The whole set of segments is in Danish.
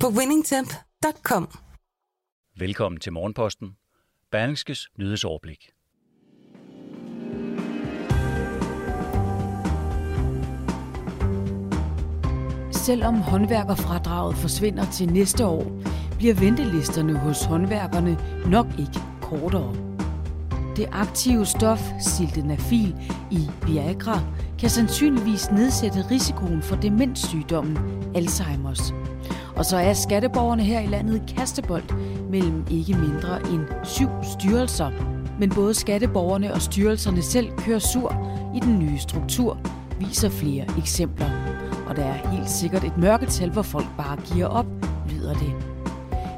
på winningtemp.com. Velkommen til Morgenposten. Berlingskes nyhedsoverblik. Selvom håndværkerfradraget forsvinder til næste år, bliver ventelisterne hos håndværkerne nok ikke kortere. Det aktive stof sildenafil i Viagra kan sandsynligvis nedsætte risikoen for demenssygdommen Alzheimer's. Og så er skatteborgerne her i landet kastebold mellem ikke mindre end syv styrelser. Men både skatteborgerne og styrelserne selv kører sur i den nye struktur, viser flere eksempler. Og der er helt sikkert et mørketal, hvor folk bare giver op, lyder det.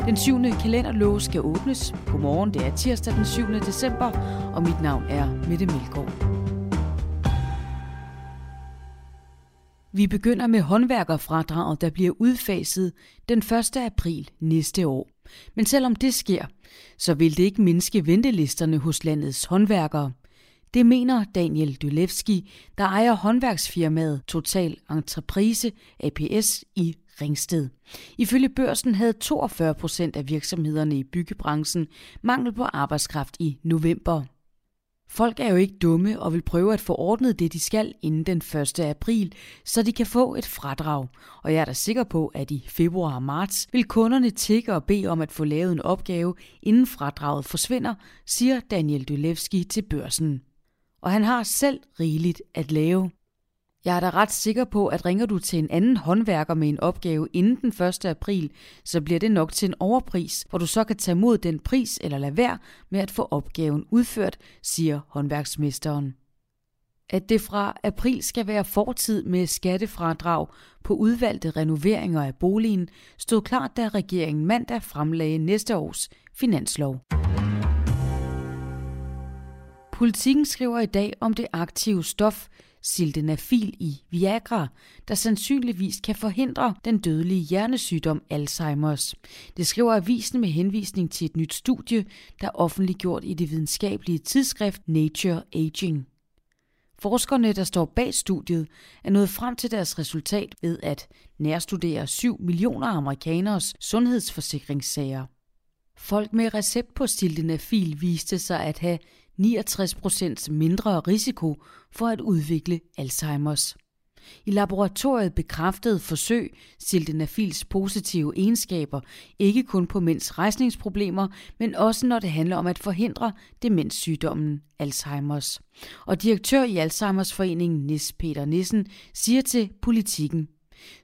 Den 7. kalenderlåge skal åbnes. Godmorgen, det er tirsdag den 7. december, og mit navn er Mette Melgaard. Vi begynder med håndværkerfradraget, der bliver udfaset den 1. april næste år. Men selvom det sker, så vil det ikke mindske ventelisterne hos landets håndværkere. Det mener Daniel Dylevski, der ejer håndværksfirmaet Total Entreprise APS i Ringsted. Ifølge børsen havde 42 procent af virksomhederne i byggebranchen mangel på arbejdskraft i november. Folk er jo ikke dumme og vil prøve at få ordnet det, de skal inden den 1. april, så de kan få et fradrag. Og jeg er da sikker på, at i februar og marts vil kunderne tikke og bede om at få lavet en opgave, inden fradraget forsvinder, siger Daniel Dylevski til børsen. Og han har selv rigeligt at lave. Jeg er da ret sikker på, at ringer du til en anden håndværker med en opgave inden den 1. april, så bliver det nok til en overpris, hvor du så kan tage mod den pris eller lade være med at få opgaven udført, siger håndværksmesteren. At det fra april skal være fortid med skattefradrag på udvalgte renoveringer af boligen, stod klart, da regeringen mandag fremlagde næste års finanslov. Politikken skriver i dag om det aktive stof sildenafil i Viagra, der sandsynligvis kan forhindre den dødelige hjernesygdom Alzheimer's. Det skriver avisen med henvisning til et nyt studie, der er offentliggjort i det videnskabelige tidsskrift Nature Aging. Forskerne, der står bag studiet, er nået frem til deres resultat ved at nærstudere 7 millioner amerikaners sundhedsforsikringssager. Folk med recept på sildenafil viste sig at have 69% mindre risiko for at udvikle Alzheimer's. I laboratoriet bekræftede forsøg sildenafils positive egenskaber, ikke kun på mænds rejsningsproblemer, men også når det handler om at forhindre demenssygdommen Alzheimer's. Og direktør i Alzheimer's foreningen Nis Peter Nissen siger til politikken,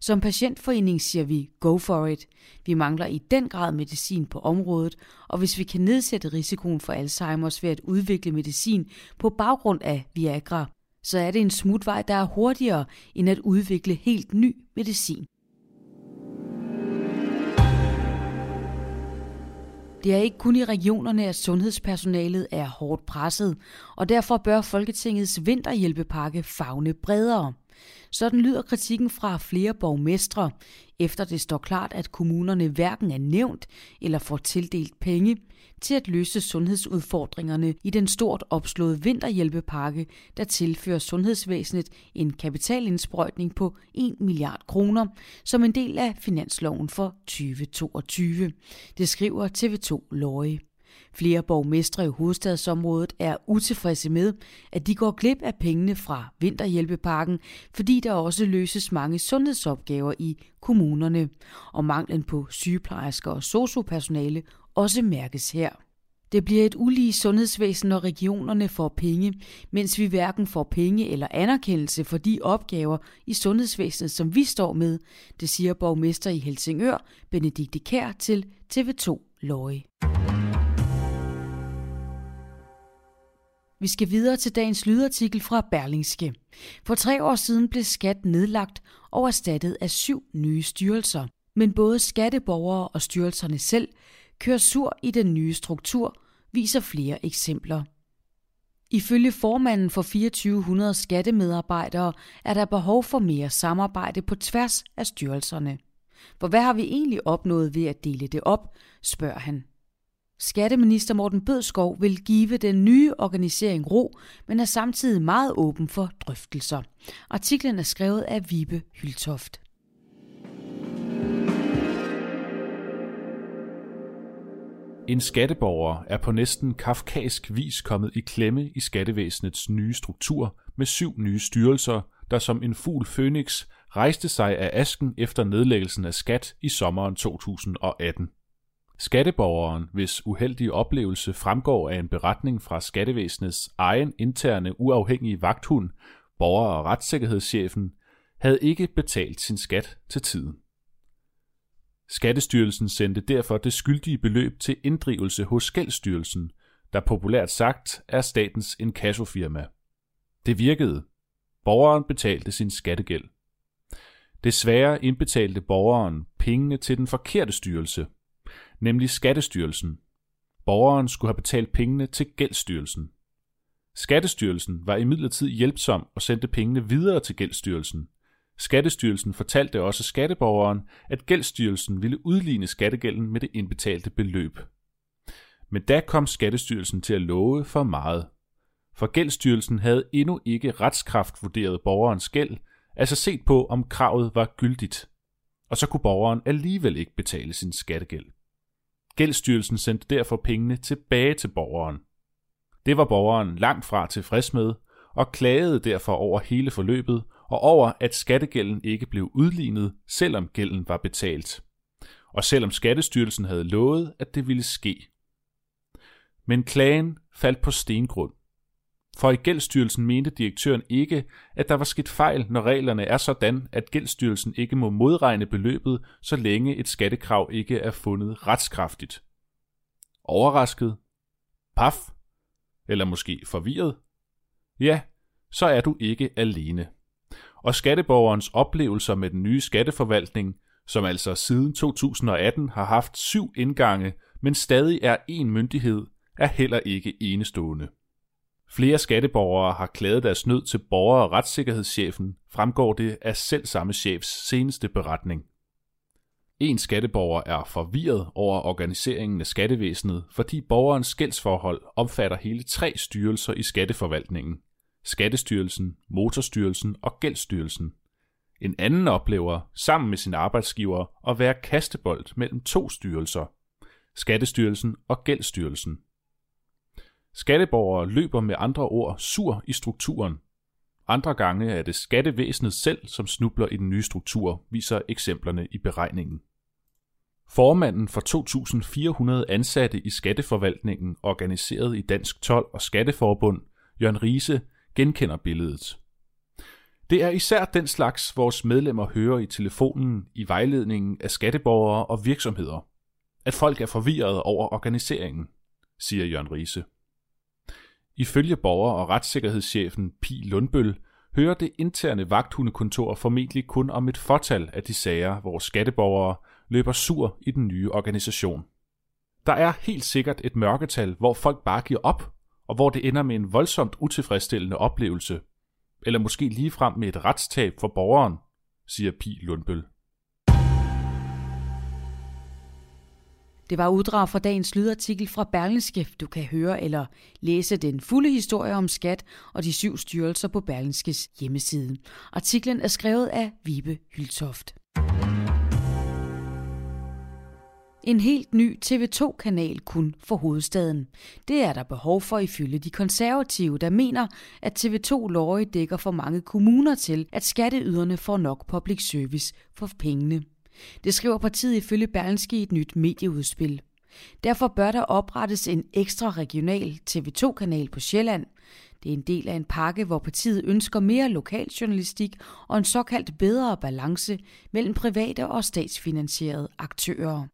som patientforening siger vi go for it. Vi mangler i den grad medicin på området, og hvis vi kan nedsætte risikoen for Alzheimer's ved at udvikle medicin på baggrund af Viagra, så er det en smutvej, der er hurtigere end at udvikle helt ny medicin. Det er ikke kun i regionerne, at sundhedspersonalet er hårdt presset, og derfor bør Folketingets vinterhjælpepakke fagne bredere. Sådan lyder kritikken fra flere borgmestre, efter det står klart, at kommunerne hverken er nævnt eller får tildelt penge til at løse sundhedsudfordringerne i den stort opslåede vinterhjælpepakke, der tilfører sundhedsvæsenet en kapitalindsprøjtning på 1 milliard kroner som en del af finansloven for 2022. Det skriver TV2 Løje. Flere borgmestre i hovedstadsområdet er utilfredse med, at de går glip af pengene fra vinterhjælpepakken, fordi der også løses mange sundhedsopgaver i kommunerne, og manglen på sygeplejersker og sociopersonale også mærkes her. Det bliver et ulige sundhedsvæsen, når regionerne får penge, mens vi hverken får penge eller anerkendelse for de opgaver i sundhedsvæsenet, som vi står med, det siger borgmester i Helsingør, Benedikte Kær til TV2 Løje. Vi skal videre til dagens lydartikel fra Berlingske. For tre år siden blev skat nedlagt og erstattet af syv nye styrelser. Men både skatteborgere og styrelserne selv kører sur i den nye struktur, viser flere eksempler. Ifølge formanden for 2400 skattemedarbejdere er der behov for mere samarbejde på tværs af styrelserne. For hvad har vi egentlig opnået ved at dele det op, spørger han. Skatteminister Morten Bødskov vil give den nye organisering ro, men er samtidig meget åben for drøftelser. Artiklen er skrevet af Vibe Hyltoft. En skatteborger er på næsten kafkask vis kommet i klemme i skattevæsenets nye struktur med syv nye styrelser, der som en fugl Phoenix rejste sig af asken efter nedlæggelsen af skat i sommeren 2018. Skatteborgeren, hvis uheldige oplevelse fremgår af en beretning fra skattevæsenets egen interne uafhængige vagthund, borger- og retssikkerhedschefen, havde ikke betalt sin skat til tiden. Skattestyrelsen sendte derfor det skyldige beløb til inddrivelse hos Gældsstyrelsen, der populært sagt er statens inkassofirma. Det virkede. Borgeren betalte sin skattegæld. Desværre indbetalte borgeren pengene til den forkerte styrelse, nemlig Skattestyrelsen. Borgeren skulle have betalt pengene til Gældsstyrelsen. Skattestyrelsen var imidlertid hjælpsom og sendte pengene videre til Gældsstyrelsen. Skattestyrelsen fortalte også skatteborgeren, at Gældsstyrelsen ville udligne skattegælden med det indbetalte beløb. Men da kom Skattestyrelsen til at love for meget. For Gældsstyrelsen havde endnu ikke retskraft vurderet borgerens gæld, altså set på, om kravet var gyldigt. Og så kunne borgeren alligevel ikke betale sin skattegæld. Gældsstyrelsen sendte derfor pengene tilbage til borgeren. Det var borgeren langt fra tilfreds med, og klagede derfor over hele forløbet og over, at skattegælden ikke blev udlignet, selvom gælden var betalt. Og selvom Skattestyrelsen havde lovet, at det ville ske. Men klagen faldt på stengrund. For i Gældsstyrelsen mente direktøren ikke, at der var sket fejl, når reglerne er sådan, at Gældsstyrelsen ikke må modregne beløbet, så længe et skattekrav ikke er fundet retskraftigt. Overrasket? Paf? Eller måske forvirret? Ja, så er du ikke alene. Og skatteborgerens oplevelser med den nye skatteforvaltning, som altså siden 2018 har haft syv indgange, men stadig er én myndighed, er heller ikke enestående. Flere skatteborgere har klaget deres nød til borger- og retssikkerhedschefen, fremgår det af selv samme chefs seneste beretning. En skatteborger er forvirret over organiseringen af skattevæsenet, fordi borgerens skældsforhold omfatter hele tre styrelser i skatteforvaltningen. Skattestyrelsen, Motorstyrelsen og Gældsstyrelsen. En anden oplever, sammen med sin arbejdsgiver, at være kastebold mellem to styrelser. Skattestyrelsen og Gældsstyrelsen. Skatteborgere løber med andre ord sur i strukturen. Andre gange er det skattevæsenet selv, som snubler i den nye struktur, viser eksemplerne i beregningen. Formanden for 2.400 ansatte i skatteforvaltningen, organiseret i Dansk 12 og Skatteforbund, Jørgen Riese, genkender billedet. Det er især den slags, vores medlemmer hører i telefonen i vejledningen af skatteborgere og virksomheder. At folk er forvirrede over organiseringen, siger Jørgen Riese. Ifølge borger- og retssikkerhedschefen Pi Lundbøl hører det interne vagthundekontor formentlig kun om et fortal af de sager, hvor skatteborgere løber sur i den nye organisation. Der er helt sikkert et mørketal, hvor folk bare giver op, og hvor det ender med en voldsomt utilfredsstillende oplevelse, eller måske ligefrem med et retstab for borgeren, siger Pi Lundbøl. Det var uddrag fra dagens lydartikel fra Berlingske. Du kan høre eller læse den fulde historie om skat og de syv styrelser på Berlingskes hjemmeside. Artiklen er skrevet af Vibe Hyltoft. En helt ny TV2-kanal kun for hovedstaden. Det er der behov for ifølge de konservative, der mener, at TV2 Lorry dækker for mange kommuner til, at skatteyderne får nok public service for pengene. Det skriver partiet ifølge Berlingske i et nyt medieudspil. Derfor bør der oprettes en ekstra regional TV2-kanal på Sjælland. Det er en del af en pakke, hvor partiet ønsker mere lokaljournalistik og en såkaldt bedre balance mellem private og statsfinansierede aktører.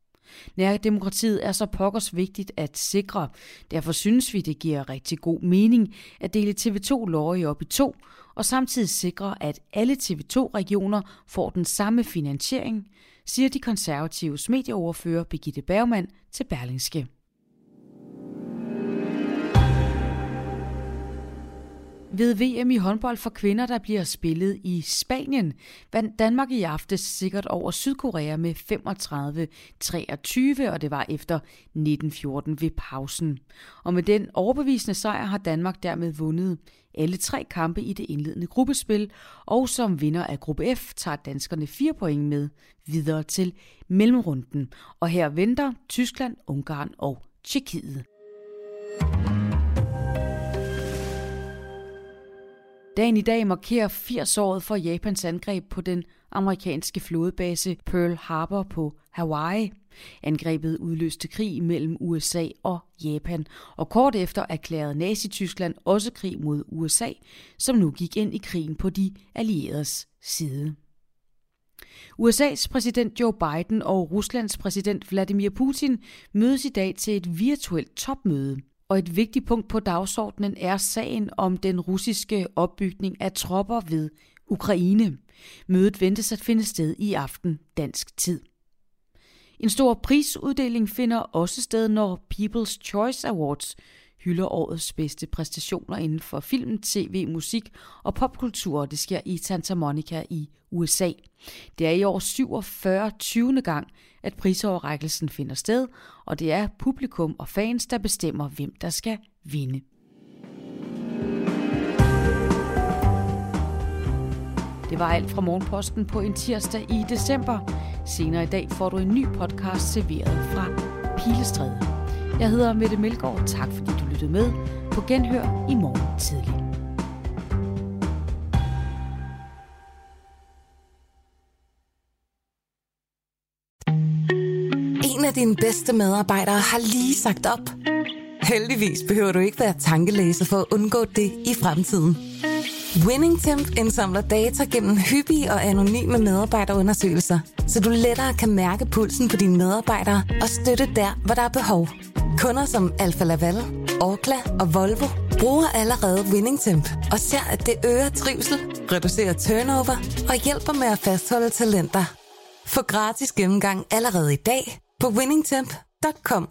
Nærdemokratiet er så pokkers vigtigt at sikre. Derfor synes vi, det giver rigtig god mening at dele TV2 Lorge op i to, og samtidig sikre, at alle TV2-regioner får den samme finansiering, siger de konservatives medieoverfører Birgitte Bergmann til Berlingske. Ved VM i håndbold for kvinder, der bliver spillet i Spanien, vandt Danmark i aftes sikkert over Sydkorea med 35-23, og det var efter 1914 ved pausen. Og med den overbevisende sejr har Danmark dermed vundet alle tre kampe i det indledende gruppespil, og som vinder af gruppe F tager danskerne fire point med videre til mellemrunden. Og her venter Tyskland, Ungarn og Tjekkiet. Dagen i dag markerer 80-året for Japans angreb på den amerikanske flådebase Pearl Harbor på Hawaii. Angrebet udløste krig mellem USA og Japan, og kort efter erklærede Nazi-Tyskland også krig mod USA, som nu gik ind i krigen på de allieredes side. USA's præsident Joe Biden og Ruslands præsident Vladimir Putin mødes i dag til et virtuelt topmøde og et vigtigt punkt på dagsordenen er sagen om den russiske opbygning af tropper ved Ukraine. Mødet ventes at finde sted i aften dansk tid. En stor prisuddeling finder også sted, når People's Choice Awards hylder årets bedste præstationer inden for film, tv, musik og popkultur. Det sker i Santa Monica i USA. Det er i år 47. 20. gang, at prisoverrækkelsen finder sted, og det er publikum og fans, der bestemmer, hvem der skal vinde. Det var alt fra Morgenposten på en tirsdag i december. Senere i dag får du en ny podcast serveret fra Pilestræde. Jeg hedder Mette Melgaard. Tak fordi du lyttede med. På genhør i morgen tidlig. En af dine bedste medarbejdere har lige sagt op. Heldigvis behøver du ikke være tankelæser for at undgå det i fremtiden. WinningTemp indsamler data gennem hyppige og anonyme medarbejderundersøgelser, så du lettere kan mærke pulsen på dine medarbejdere og støtte der, hvor der er behov. Kunder som Alfa Laval, Orkla og Volvo bruger allerede WinningTemp og ser, at det øger trivsel, reducerer turnover og hjælper med at fastholde talenter. Få gratis gennemgang allerede i dag på winningtemp.com.